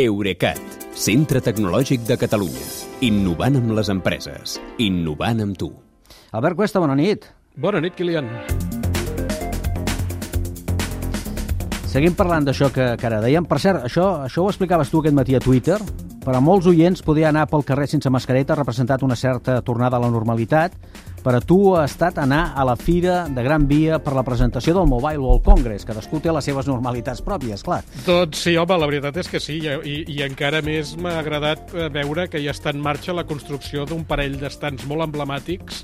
Eurecat, centre tecnològic de Catalunya. Innovant amb les empreses. Innovant amb tu. Albert Cuesta, bona nit. Bona nit, Kilian. Seguim parlant d'això que, que ara dèiem. Per cert, això, això ho explicaves tu aquest matí a Twitter. Per a molts oients, poder anar pel carrer sense mascareta ha representat una certa tornada a la normalitat. Per a tu ha estat anar a la Fira de Gran Via per la presentació del Mobile World Congress. Cadascú té les seves normalitats pròpies, clar. Doncs sí, home, la veritat és que sí, i, i encara més m'ha agradat eh, veure que ja està en marxa la construcció d'un parell d'estants molt emblemàtics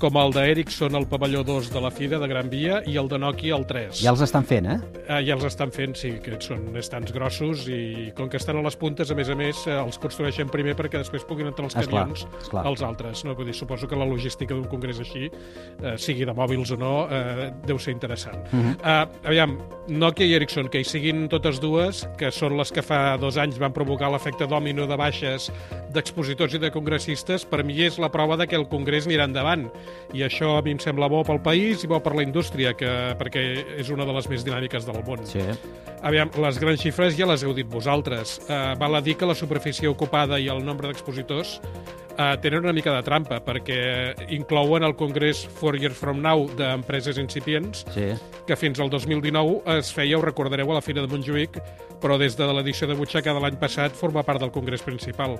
com el d'Ericsson al pavelló 2 de la Fira de Gran Via i el de Nokia al 3. Ja els estan fent, eh? Eh, ja els estan fent, sí, que són estants grossos i com que estan a les puntes, a més a més, eh, els construeixen primer perquè després puguin entrar els Esclar, camions esclar. als altres. No? Vull dir, suposo que la logística d'un congrés així, eh, sigui de mòbils o no, eh, deu ser interessant. Uh Mhm. -huh. eh, aviam, Nokia i Ericsson, que hi siguin totes dues, que són les que fa dos anys van provocar l'efecte dòmino de baixes d'expositors i de congressistes, per mi és la prova de que el congrés anirà endavant. I això a mi em sembla bo pel país i bo per la indústria, que, perquè és una de les més dinàmiques del món. Sí. Aviam, les grans xifres ja les heu dit vosaltres. Uh, val a dir que la superfície ocupada i el nombre d'expositors uh, tenen una mica de trampa, perquè inclouen el Congrés Four Years From Now d'empreses incipients, Sí. que fins al 2019 es feia, ho recordareu, a la Fira de Montjuïc, però des de l'edició de butxaca de l'any passat forma part del Congrés principal.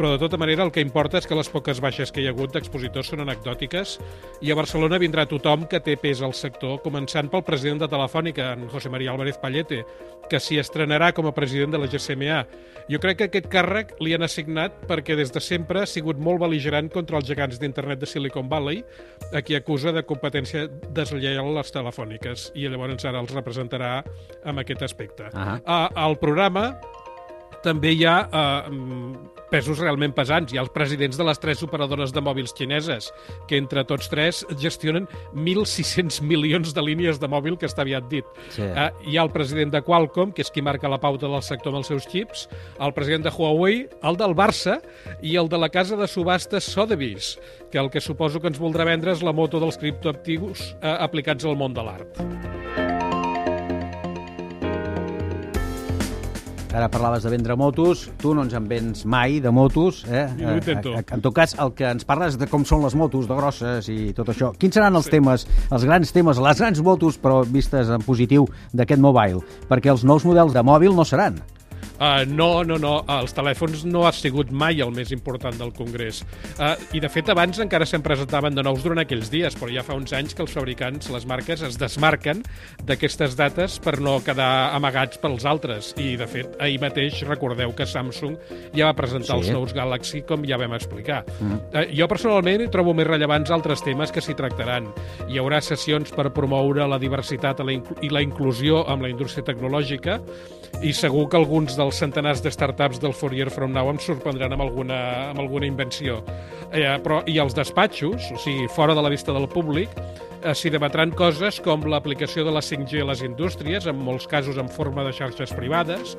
Però de tota manera el que importa és que les poques baixes que hi ha hagut d'expositors són anecdòtiques i a Barcelona vindrà tothom que té pes al sector, començant pel president de Telefònica, en José María Álvarez Pallete, que s'hi estrenarà com a president de la GSMA. Jo crec que aquest càrrec li han assignat perquè des de sempre ha sigut molt beligerant contra els gegants d'internet de Silicon Valley, a qui acusa de competència deslleial a les telefòniques, i llavors ara els representarà amb aquest aspecte. Uh, al programa també hi ha uh, pesos realment pesants. Hi ha els presidents de les tres operadores de mòbils xineses, que entre tots tres gestionen 1.600 milions de línies de mòbil, que està aviat dit. Sí. Uh, hi ha el president de Qualcomm, que és qui marca la pauta del sector amb els seus xips, el president de Huawei, el del Barça i el de la casa de subhastes Sotheby's, que el que suposo que ens voldrà vendre és la moto dels criptoactius uh, aplicats al món de l'art. Ara parlaves de vendre motos, tu no ens en vens mai de motos, eh? Jo intento. Eh, En tot cas, el que ens parles de com són les motos, de grosses i tot això. Quins seran els temes, els grans temes, les grans motos, però vistes en positiu d'aquest mobile? Perquè els nous models de mòbil no seran. Uh, no, no, no. Els telèfons no ha sigut mai el més important del Congrés. Uh, I, de fet, abans encara se'n presentaven de nous durant aquells dies, però ja fa uns anys que els fabricants, les marques, es desmarquen d'aquestes dates per no quedar amagats pels altres. I, de fet, ahir mateix recordeu que Samsung ja va presentar Sí. els nous Galaxy, com ja vam explicar. Mm. Uh, jo, personalment, trobo més rellevants altres temes que s'hi tractaran. Hi haurà sessions per promoure la diversitat i la inclusió amb la indústria tecnològica i segur que alguns dels centenars de startups del Four Year From Now em sorprendran amb alguna, amb alguna invenció. Eh, però, I els despatxos, o sigui, fora de la vista del públic, eh, s'hi debatran coses com l'aplicació de la 5G a les indústries, en molts casos en forma de xarxes privades.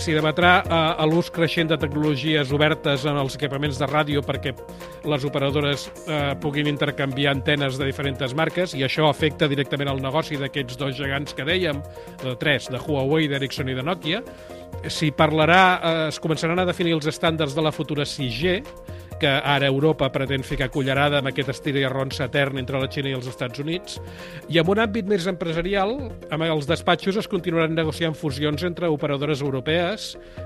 S'hi debatrà eh, l'ús creixent de tecnologies obertes en els equipaments de ràdio perquè les operadores eh, puguin intercanviar antenes de diferents marques i això afecta directament el negoci d'aquests dos gegants que dèiem, de tres, de Huawei, d'Ericsson i de Nokia. S'hi parlarà, eh, es començaran a definir els estàndards de la futura 6G, que ara Europa pretén ficar cullerada amb aquest estir i arronsa etern entre la Xina i els Estats Units. I en un àmbit més empresarial, amb els despatxos es continuaran negociant fusions entre operadores europees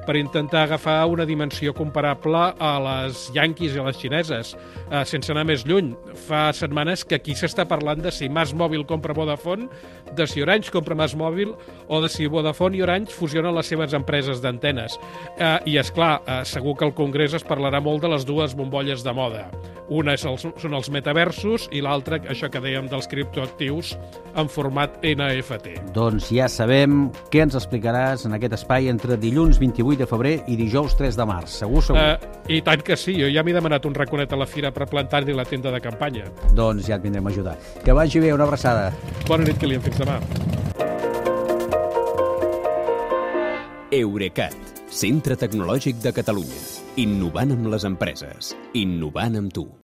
per intentar agafar una dimensió comparable a les yanquis i a les xineses. Eh, sense anar més lluny, fa setmanes que aquí s'està parlant de si Mas Mòbil compra Vodafone, de si Orange compra Mas Mòbil o de si Vodafone i Orange fusionen les seves empreses d'antenes. Eh, I, és clar, eh, segur que al Congrés es parlarà molt de les dues bombolles de moda. Una és els, són els metaversos i l'altra, això que dèiem dels criptoactius en format NFT. Doncs ja sabem què ens explicaràs en aquest espai entre dilluns 28 de febrer i dijous 3 de març. Segur, segur. Eh, I tant que sí, jo ja m'he demanat un raconet a la fira per plantar-hi la tenda de campanya. Doncs ja et vindrem a ajudar. Que vagi bé, una abraçada. Bona nit, Kilian, fins demà. Eurecat, centre tecnològic de Catalunya. Innovant amb les empreses. Innovant amb tu.